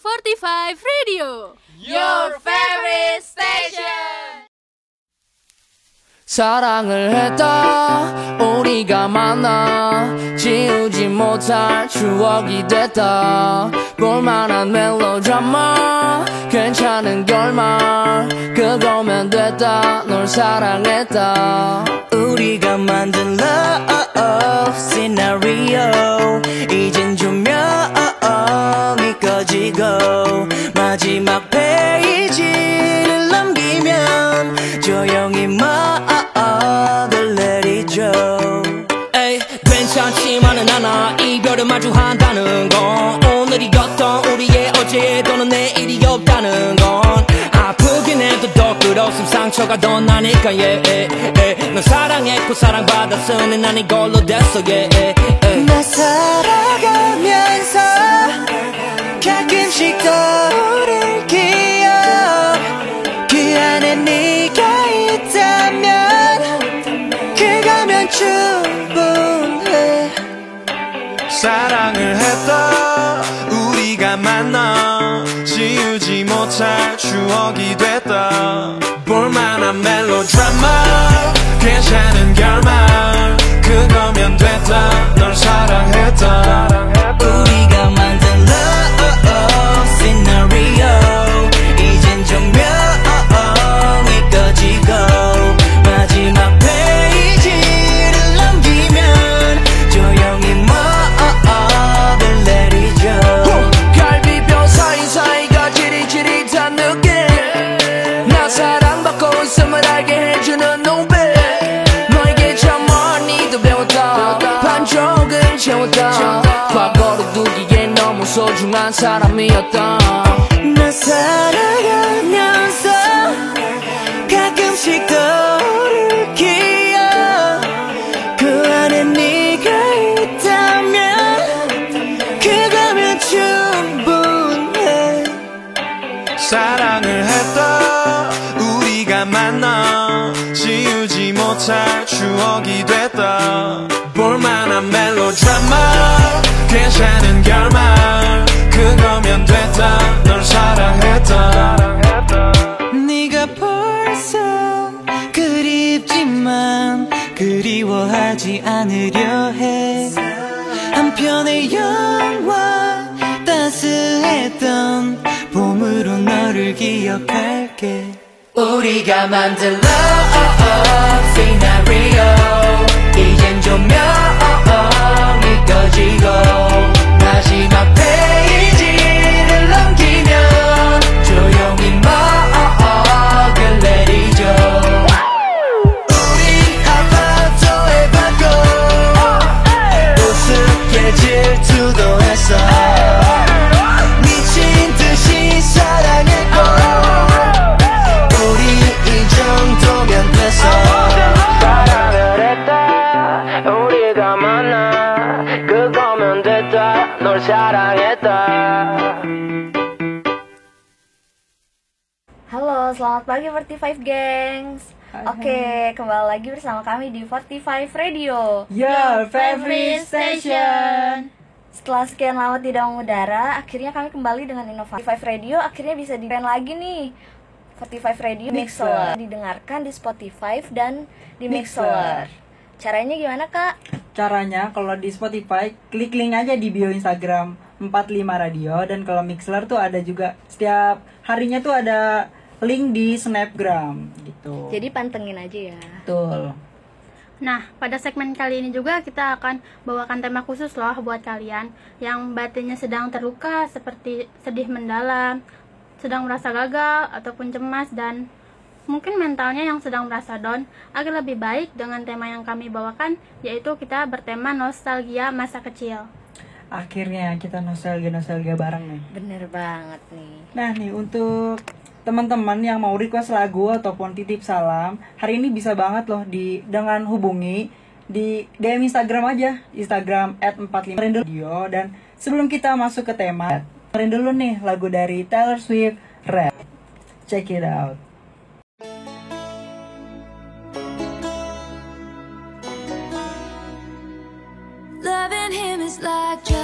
45 Radio Your favorite station. 사랑을 했다 우리가 만나. 지우지 못할 추억이 됐다. 볼만한 멜로드라마 괜찮은 결말. 그거면 됐다 널 사랑했다. 우리가 만든 love scenario 이젠 조명 이 꺼지고 마지막 페이지를 넘기면 조용히 막을 내리죠 에이 괜찮지만은 않아 이별을 마주한다는 건 오늘이 어떤 우리의 어제 또는 내일이 없다는 건 아프긴 해도 더 끝없음 상처가 더 나니까 yeah, yeah, yeah. 넌 사랑했고 사랑받았으니 난 이걸로 됐어 yeah, yeah, yeah. 나 살아가면 못할 추억이 됐다. 볼만한 멜로드라마 괜찮은 결말 그거면 됐다. 널 사랑했다 채웠다 과거로 두기에 너무 소중한 사람이었다 나 살아가면서 가끔씩 떠오를 기억. 그 안에 네가 있다면 그거면 충분해. 사랑을 했다 우리가 만나 지우지 못할 추억이 됐다 멜로드라마 괜찮은 결말. 그거면 됐다. 널 사랑했다. 네가 벌써 그립지만 그리워하지 않으려 해. 한편의 영화 따스했던 봄으로 너를 기억할게. 우리가 만든 love scenario 45 gengs. Oke, kembali lagi bersama kami di 45 Radio. Your favorite station. Setelah sekian lama tidak mengudara, akhirnya kami kembali dengan inovasi 45 Radio akhirnya bisa di lagi nih. 45 Radio. Mixler didengarkan di Spotify dan di Mixler. Mixler. Caranya gimana, Kak? Caranya kalau di Spotify klik link aja di bio Instagram 45 Radio dan kalau Mixler tuh ada juga setiap harinya tuh ada link di Snapgram gitu. Jadi pantengin aja ya. betul. Nah, pada segmen kali ini juga kita akan bawakan tema khusus loh buat kalian yang batinnya sedang terluka seperti sedih mendalam, sedang merasa gagal ataupun cemas dan mungkin mentalnya yang sedang merasa down agar lebih baik dengan tema yang kami bawakan yaitu kita bertema nostalgia masa kecil. Akhirnya kita nostalgia nostalgia bareng nih. Bener banget nih. Nah nih untuk teman-teman yang mau request lagu ataupun titip salam, hari ini bisa banget loh di dengan hubungi di DM Instagram aja, Instagram @45radio dan sebelum kita masuk ke tema, dengerin dulu nih lagu dari Taylor Swift Rap. Check it out. Like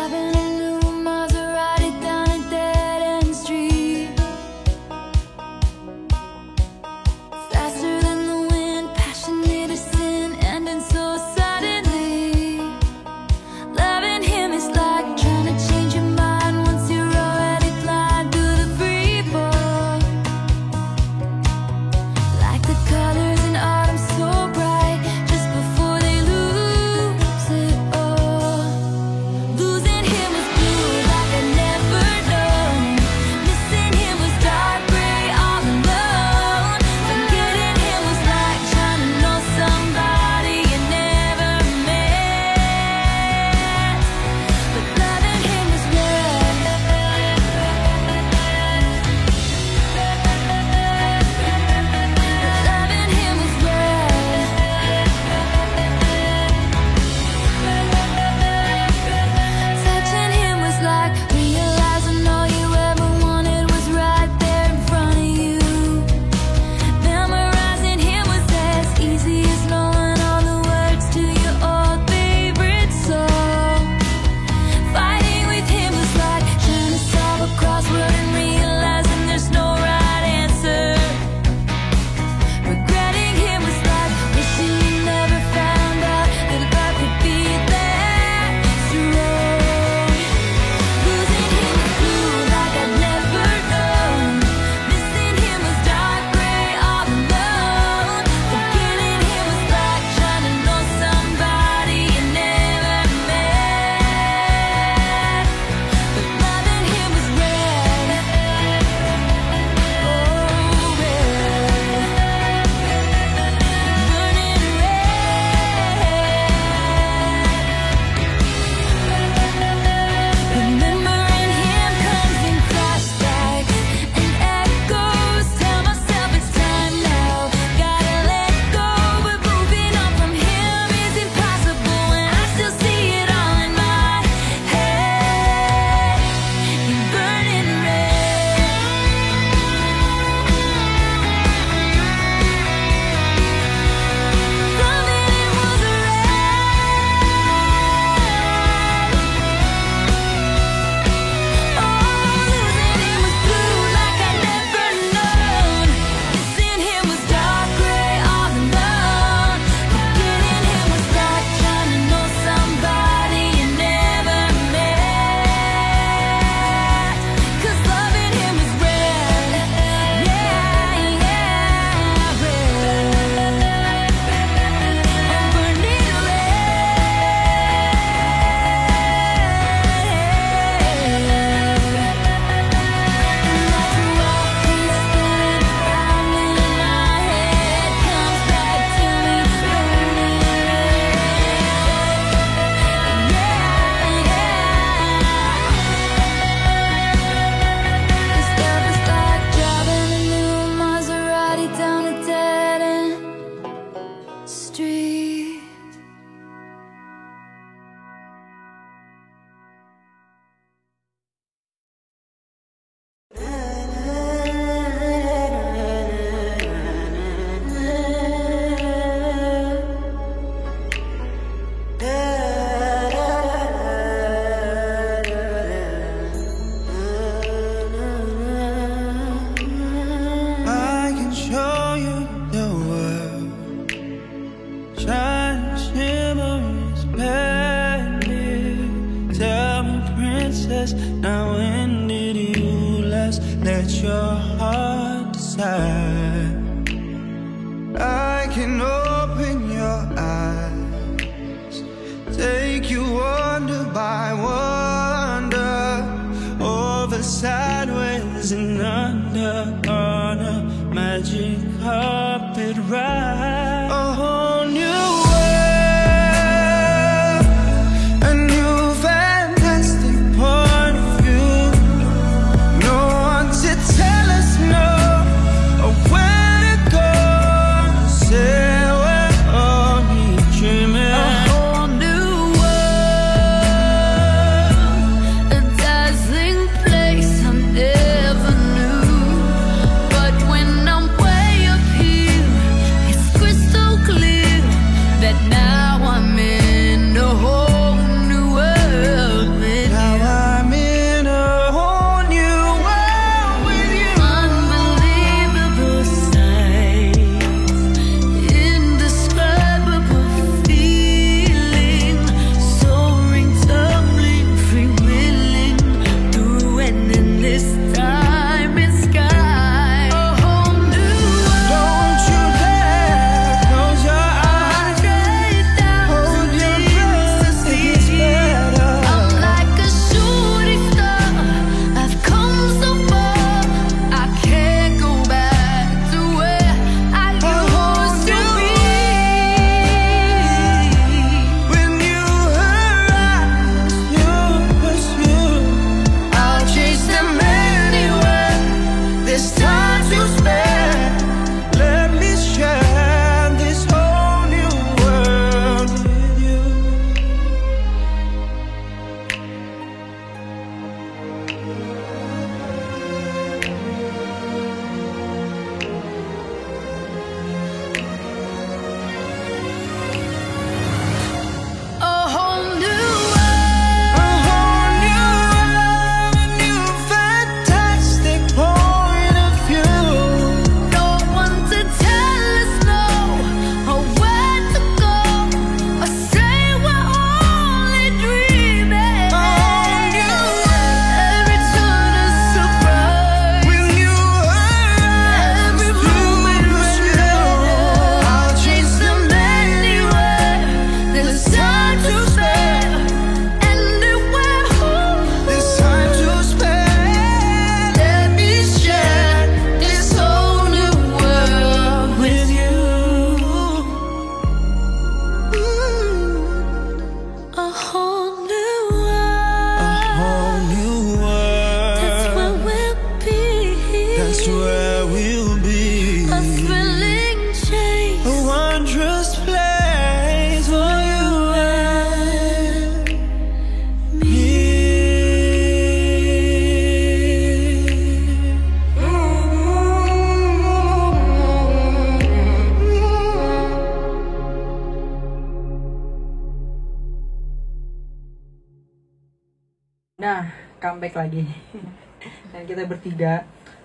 kita bertiga.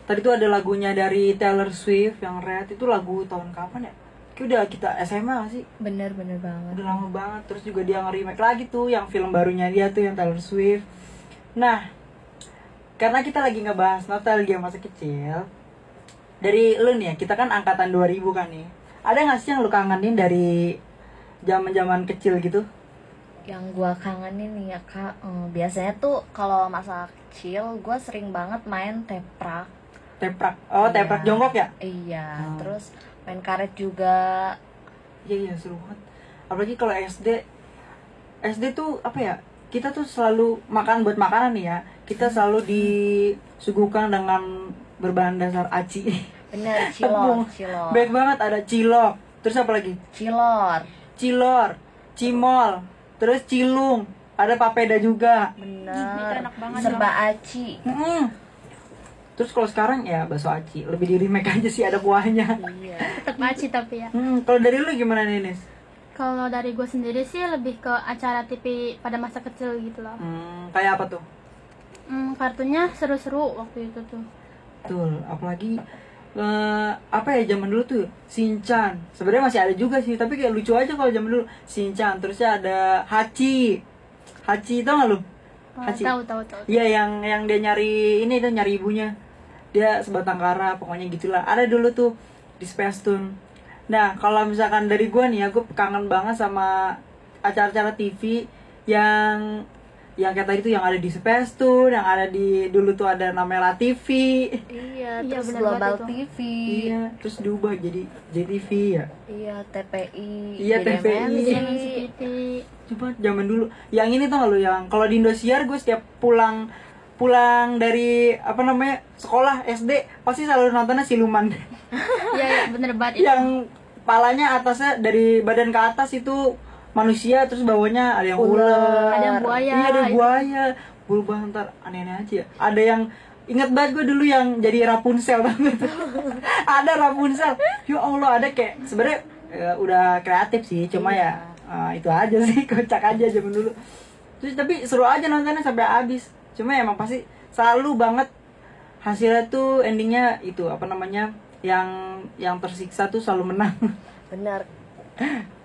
Tadi tuh ada lagunya dari Taylor Swift yang Red itu lagu tahun kapan ya? Kayak udah kita SMA gak sih? Bener bener banget. Udah lama banget. Terus juga dia nge-remake lagi tuh yang film barunya dia tuh yang Taylor Swift. Nah, karena kita lagi ngebahas nostalgia masa kecil. Dari lu nih ya, kita kan angkatan 2000 kan nih. Ada gak sih yang lu kangenin dari zaman-zaman kecil gitu? Yang gua kangenin nih ya kak, eh, biasanya tuh kalau masa kecil gue sering banget main teprak. Teprak. Oh, Iya. teprak jongkok ya? Iya, Hmm. terus main karet juga. Iya iya seru banget. Apalagi kalau SD, SD tuh apa ya? Kita tuh selalu makan buat makanan nih ya. Kita selalu disuguhkan dengan berbahan dasar aci. Bener, Tepung. cilor, cilor. Baik banget ada cilok. Terus apa lagi? Cilor. Cilor, cimol, terus cilung. Ada papeda juga. Banget Serba aci. Mm-mm. Terus kalau sekarang ya bakso aci, lebih di remake aja sih ada kuahnya. Iya. tetap aci tapi ya Hmm, kalau dari lu gimana nih, Nis? kalau dari gue sendiri sih lebih ke acara TV pada masa kecil gitu loh Hmm, kayak apa tuh? hmm, kartunya seru-seru waktu itu tuh Betul, apalagi eh, apa ya zaman dulu tuh Sinchan. Sebenarnya masih ada juga sih, tapi kayak lucu aja kalau zaman dulu Sinchan. Terusnya ada Hachi. Hachi tau gak lu? Oh, Hachi. tahu tahu tahu Iya yang yang dia nyari ini tuh nyari ibunya. dia sebatang kara pokoknya gitulah ada dulu tuh di Space Tune nah kalau misalkan dari gue nih ya gue kangen banget sama acara-acara TV yang yang kayak tadi tuh yang ada di Space Tune yang ada di dulu tuh ada namanya La TV Iya, Iya, terus bener Global. TV. iya terus diubah jadi JTV ya Iya, TPI. Iya, TPI. Coba zaman dulu. Yang ini gak lu yang kalau di Indosiar gue setiap pulang pulang dari apa namanya sekolah SD pasti selalu nontonnya siluman Iya, iya, bener banget itu. yang palanya atasnya dari badan ke atas itu manusia terus bawahnya ada yang Ular. Ada yang buaya, iya ada buaya berubah ntar aneh-aneh aja ya. ada yang ingat banget gue dulu yang jadi Rapunzel tuh? ada Rapunzel ya Allah ada kayak sebenarnya ya, udah kreatif sih cuma ya eh, itu aja sih kocak aja zaman dulu terus tapi seru aja nontonnya sampai habis cuma emang pasti selalu banget hasilnya tuh endingnya itu apa namanya yang yang tersiksa tuh selalu menang Bener.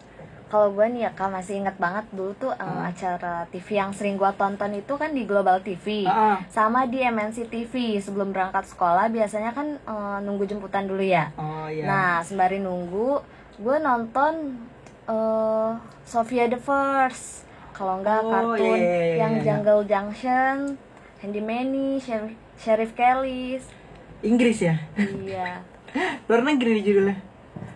Kalau gue nih ya kak masih inget banget dulu tuh eh, acara TV yang sering gue tonton itu kan di Global TV Ah. sama di MNC TV sebelum berangkat sekolah biasanya kan eh, nunggu jemputan dulu ya. oh iya Nah sembari nunggu gue nonton eh Sophia the First kalau enggak Oh, kartun iya, iya, iya, yang iya. Jungle Junction, Handy Manny, Sheriff, Sheriff Kelly's. Inggris ya iya. luar negeri judulnya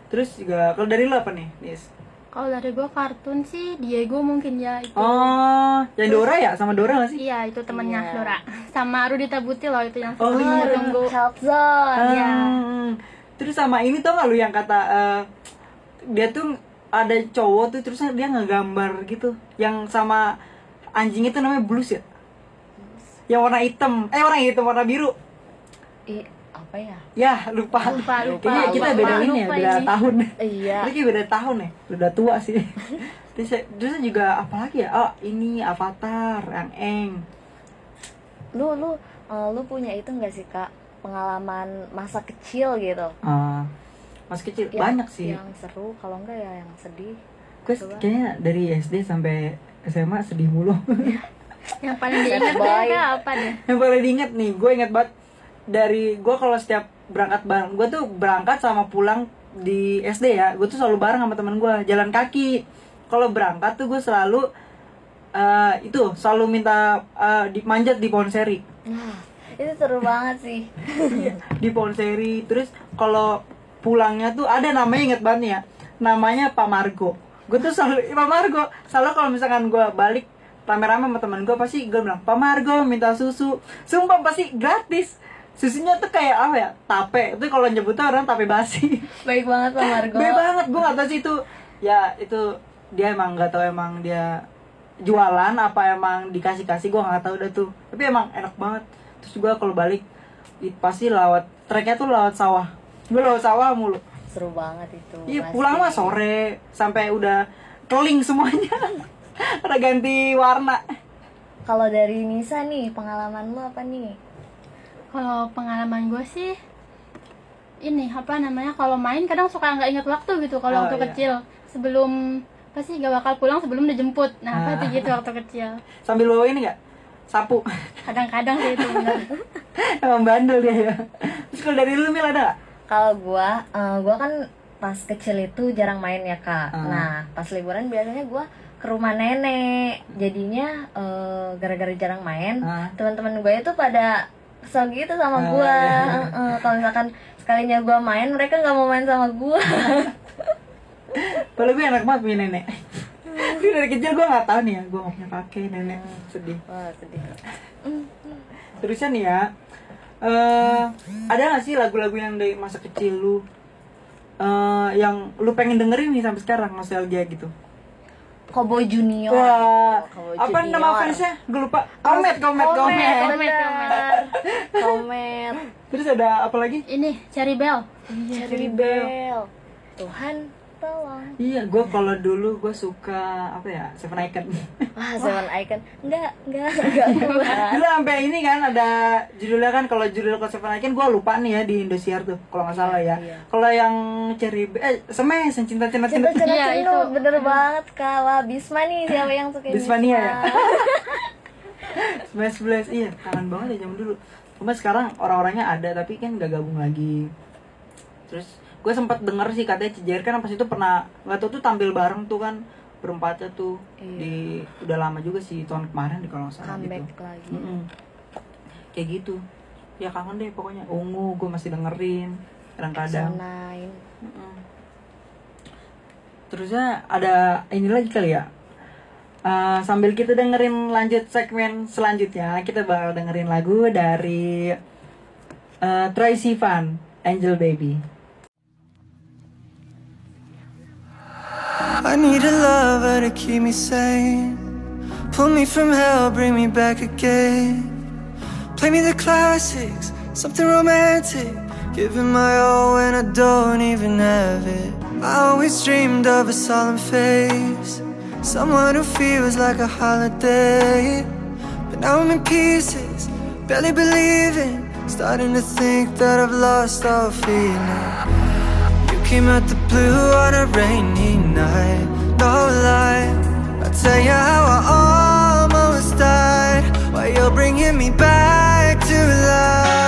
terus juga kalau dari lo apa nih Nis? Kalau dari gue kartun sih Diego mungkin ya itu. oh yang Dora ya sama Dora gak sih Iya, itu temennya Iya. Dora. Sama Rudi Tabuti loh itu yang Oh, iya. ditunggu. Child Zone. Iya. Hmm. Terus sama ini tau gak lu yang kata eh, dia tuh ada cowok tuh terusnya dia ngegambar gitu yang sama anjing itu namanya blues ya yang warna hitam eh warna hitam warna biru apa ya? ya lupa Lupa, lupa, kayaknya kita lupa, beda ini ya beda ini. tahun Iya. Ini kayak beda tahun ya udah tua sih terus terus juga apa lagi ya oh ini Avatar yang Eng Lu lu eh, lu punya itu enggak sih, Kak? Pengalaman masa kecil gitu. Ah, Mas kecil Yang- banyak sih Yang seru, kalau enggak ya yang sedih. gue kayaknya dari SD sampai SMA sedih mulu Yang paling diingat apa deh? yang paling diinget nih gue inget banget dari gue kalau setiap berangkat bareng gue tuh berangkat sama pulang di SD ya. Gue tuh selalu bareng sama temen gue jalan kaki. Kalau berangkat tuh gue selalu eh, itu selalu minta eh, dimanjat di pohon seri. Nah, itu seru banget sih. di pohon seri. Terus kalau pulangnya tuh ada namanya inget banget nih ya namanya Pak Margo. Gue tuh selalu Pak Margo. Selalu kalau misalkan gue balik rame-rame sama teman gue pasti gue bilang Pak Margo minta susu. Sumpah pasti gratis susunya tuh kayak apa ya? Tape. Itu kalau nyebutnya orang tape basi. Baik banget Pak Margo. Baik banget. Gue nggak tahu sih itu. Ya itu dia emang nggak tahu emang dia jualan apa emang dikasih kasih gue nggak tahu dah tuh. Tapi emang enak banget. Terus juga kalau balik pasti lewat treknya tuh lewat sawah. Gue lewat sawah mulu. Seru banget itu. iya pulang mah sore. Sampai udah keling semuanya. Udah ganti warna. Kalau dari Nisa nih, pengalaman lu apa nih? Kalau pengalaman gue sih ini apa namanya kalau main kadang suka nggak inget waktu gitu kalau Oh, waktu iya. kecil sebelum pasti gak bakal pulang sebelum dijemput nah Ah. pasti gitu waktu kecil sambil bawa ini nggak sapu kadang-kadang sih itu emang bandel dia ya terus kalau dari lu mil ada nggak Kalau gua, eh, gua kan pas kecil itu jarang main ya kak. Ah. Nah pas liburan biasanya gua ke rumah nenek. Jadinya eh, gara-gara jarang main, Ah. teman-teman gue itu pada kesel gitu sama gua. iya. Heeh, Kalau misalkan sekalinya gua main, mereka nggak mau main sama gua. Kalau gue enak banget punya nenek Tapi dari kecil gue gak tahu nih ya Gue gak punya kakek, nenek Sedih Wah sedih. Terusnya nih ya eh Ada gak sih lagu-lagu yang dari masa kecil lu eh Yang lu pengen dengerin nih sampai sekarang Nostalgia gitu Cowboy Junior. Wah Cowboy Apa Junior. nama fansnya? Gue lupa Komet, komet, komet, Komet, Komet. Terus ada apa lagi? ini Cherry Bell Cherry Bell. Tuhan tolong. Iya, gue kalau dulu gue suka apa ya Seven Icon. Wah, Seven Icon. Enggak, enggak, enggak dulu sampai ini kan ada judulnya kan kalau judul kalau Seven Icon gue lupa nih ya di Indosiar tuh kalau nggak salah ya. iya. Kalau yang Cherry Be- eh Semes yang cinta cinta cinta. Cinta-cinta Iya, cinta, itu. bener banget kak. Wah, Bisma nih, siapa yang suka Bismania Bisma? ya? Smash Blast iya kangen banget ya zaman dulu. cuma sekarang orang-orangnya ada tapi kan gak gabung lagi terus gue sempat denger sih katanya Cijair kan pas itu pernah nggak tahu tuh tampil bareng tuh kan berempatnya tuh. Iya. di udah lama juga sih tahun kemarin di kalau salah comeback gitu lagi. Mm-mm. kayak gitu. Ya kangen deh pokoknya. Ungu gue masih dengerin kadang-kadang. Zonain Mm-mm. terusnya ada ini lagi kali ya. Eh, sambil kita dengerin lanjut segmen selanjutnya kita bakal dengerin lagu dari eh Troye Sivan Angel Baby I need a lover to keep me sane. Pull me from hell, bring me back again. Play me the classics, something romantic. Giving my all when I don't even have it. I always dreamed of a solemn face. Someone who feels like a holiday. But now I'm in pieces, barely believing. Starting to think that I've lost all feeling. Came out the blue on a rainy night, no lie. I tell you how I almost died, while you're bringing me back to life.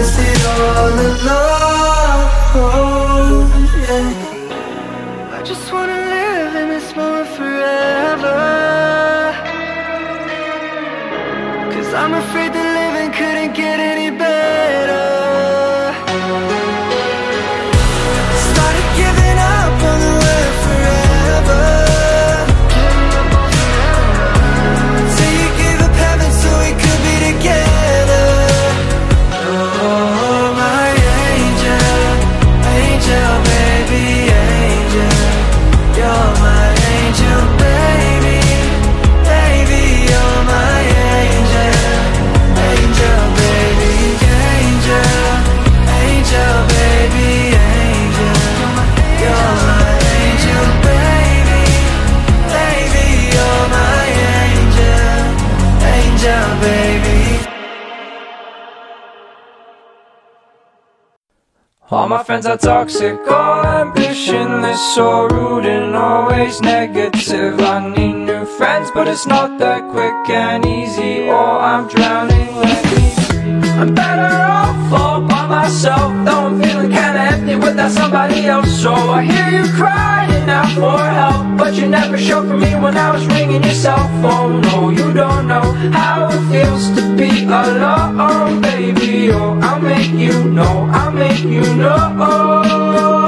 was it all alone? All my friends are toxic, all ambitionless, so rude and always negative. I need new friends, but it's not that quick and easy, or I'm drowning. Let me. I'm better off all by myself, though I'm feeling without somebody else. So I hear you crying out for help, but you never showed for me when I was ringing your cell phone. No, you don't know how it feels to be alone, baby. Oh, I'll make you know, I'll make you know.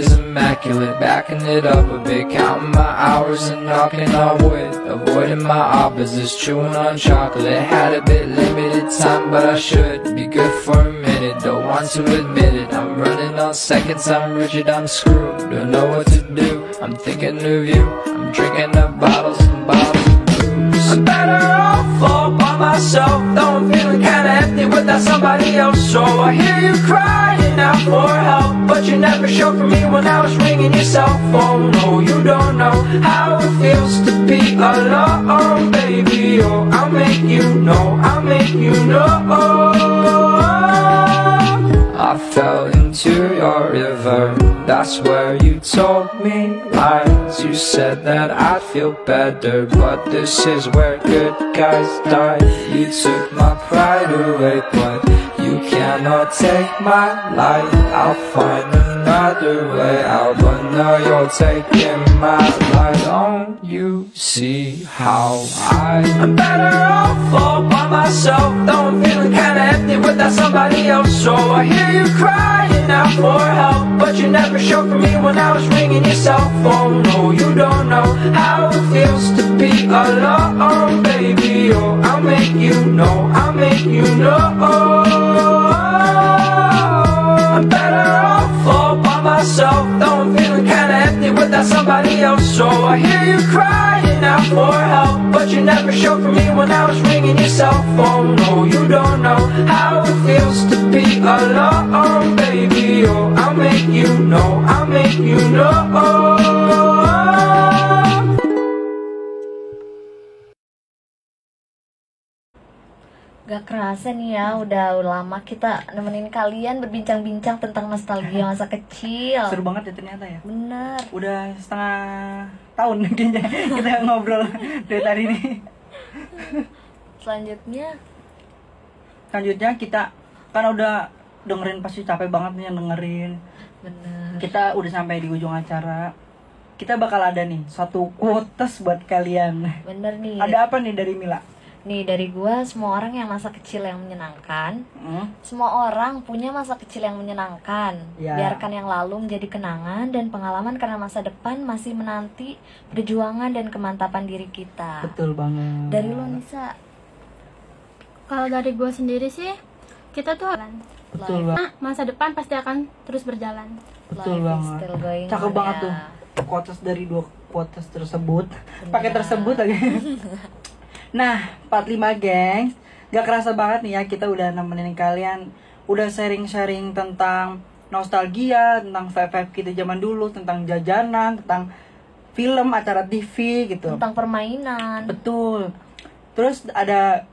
Is immaculate, backing it up a bit, counting my hours and knocking on wood, avoiding my opposites, chewing on chocolate. Had a bit limited time, but I should be good for a minute. Don't want to admit it. I'm running on seconds, I'm rigid, I'm screwed. Don't know what to do. I'm thinking of you. I'm drinking up bottles and bottles. I'm better off all by myself, though I'm feeling kinda empty without somebody else. So I hear you crying for help, but you never showed for me when I was ringing your cell phone. No, you don't know how it feels to be alone, baby. Oh, I'll make you know, I'll make you know. I fell into your river. That's where you told me lies. You said that I'd feel better, but this is where good guys die. You took my pride away, but cannot take my life. I'll find another way out, but now you're taking my life. Don't you see how I? I'm better off all by myself, though I'm feeling kinda empty without somebody else. So I hear you crying out for help, but you never showed for me when I was ringing your cell phone. No, you don't know how it feels to be alone, baby. Oh, I'll make you know, I'll make you know. Myself, though I'm feeling kinda empty without somebody else. So I hear you crying out for help, but you never showed for me when I was ringing your cell phone. No, you don't know how it feels to be alone, baby. Oh, I'll make you know, I'll make you know. Gak kerasa nih ya, udah lama kita nemenin kalian berbincang-bincang tentang nostalgia masa kecil. Seru banget ya ternyata ya. Bener. Udah setengah tahun kayaknya kita ngobrol dari tadi ini. Selanjutnya, Selanjutnya kita kan udah dengerin pasti capek banget nih yang dengerin. bener. Kita udah sampai di ujung acara. Kita bakal ada nih satu quotes buat kalian. Bener nih. Ada apa nih dari Mila? Nih dari gua semua orang yang masa kecil yang menyenangkan, Hmm? semua orang punya masa kecil yang menyenangkan. Ya. Biarkan yang lalu menjadi kenangan dan pengalaman karena masa depan masih menanti perjuangan dan kemantapan diri kita. Betul banget. Dari lu Nisa, Kalau dari gue sendiri sih, kita tuh jalan. Betul banget. Nah, masa depan pasti akan terus berjalan. Betul life banget. still going Cakep on banget ya. tuh. Quotes dari dua quotes tersebut. Pakai tersebut lagi. nah, 45 gengs. Gak kerasa banget nih ya kita udah nemenin kalian udah sharing-sharing tentang nostalgia, tentang vibe-vibe kita zaman dulu, tentang jajanan, tentang film, acara TV gitu. Tentang permainan. Betul. Terus ada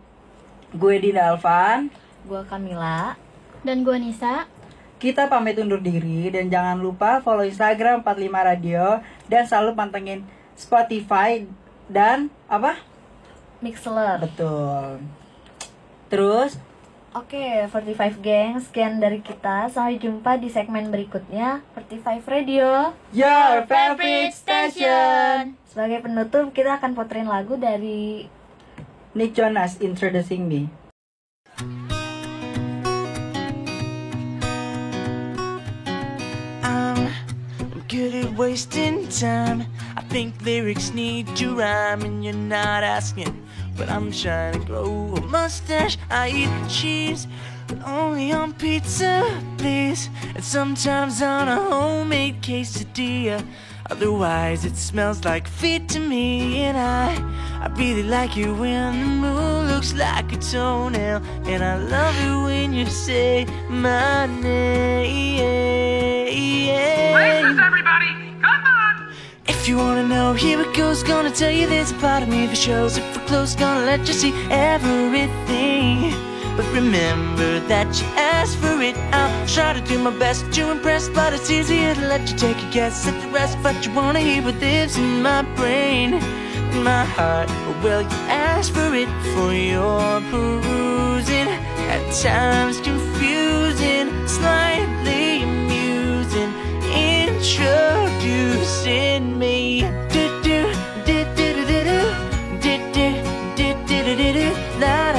gue Dina Alvan. Gua Kamila. Dan gue Nisa, Kita pamit undur diri dan jangan lupa follow Instagram 45 Radio dan selalu pantengin Spotify dan apa? Mixler. Betul. Terus Oke, 45 geng, sekian dari kita. Sampai jumpa di segmen berikutnya, 45 Radio. your favorite station. Sebagai penutup, kita akan puterin lagu dari Nick Jonas introducing me. Good at wasting time. I think lyrics need to rhyme, and you're not asking. But I'm trying to grow a mustache. I eat cheese, but only on pizza, please. And sometimes on a homemade quesadilla. Otherwise, it smells like feet to me. And I, I really like you when the moon looks like a toenail. And I love it when you say my name. Everybody, come on! If you wanna know, here it goes. Gonna tell you there's a part of me that shows. If we're close, gonna let you see everything. But remember that you asked for it. I'll try to do my best to impress, but it's easier to let you take a guess at the rest. But you wanna hear what lives in my brain, in my heart. Well, you asked for it for your perusing. At times confusing, slightly in me. Do do do do do do do do do do do do do la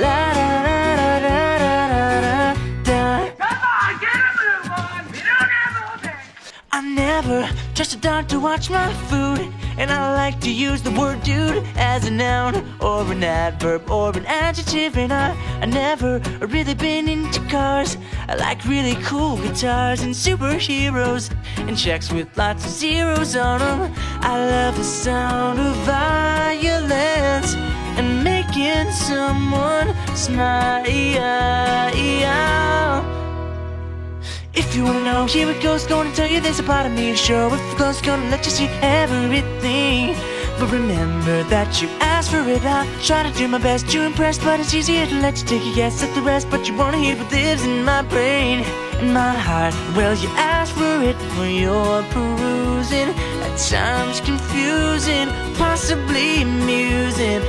la. Come on, get a move on. We don't have all day. I never trust a dog to watch my food, and I like to use the word dude as a noun or an adverb or an adjective. And I, I never really been into cars. I like really cool guitars and superheroes and checks with lots of zeros on them. I love the sound of violence and making someone smile. If you wanna know, here it goes. Gonna tell you there's a part of me show. If it goes, gonna let you see everything. But remember that you asked for it. I try to do my best to impress, but it's easier to let you take a guess at the rest. But you wanna hear what lives in my brain, in my heart. Well, you asked for it for your perusing. At times confusing, possibly amusing.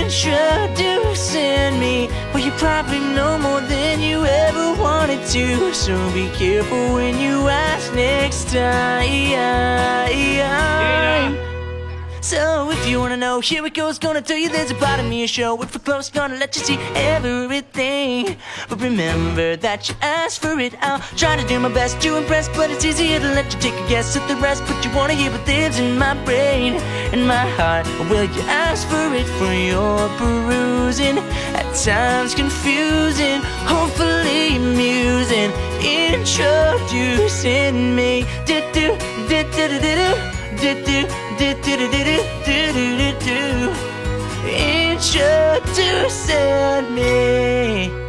Introducing me. Well, you probably know more than you ever wanted to. So be careful when you ask next time. So if you wanna know, here it goes. Gonna tell you there's a part of me a show. If we're close, gonna let you see everything. But remember that you asked for it. I'll try to do my best to impress, but it's easier to let you take a guess at the rest. But you wanna hear what lives in my brain, in my heart. Will you ask for it for your perusing? At times confusing, hopefully amusing. Introducing me. Do do do do do do do do do do do do do do do do Introducing me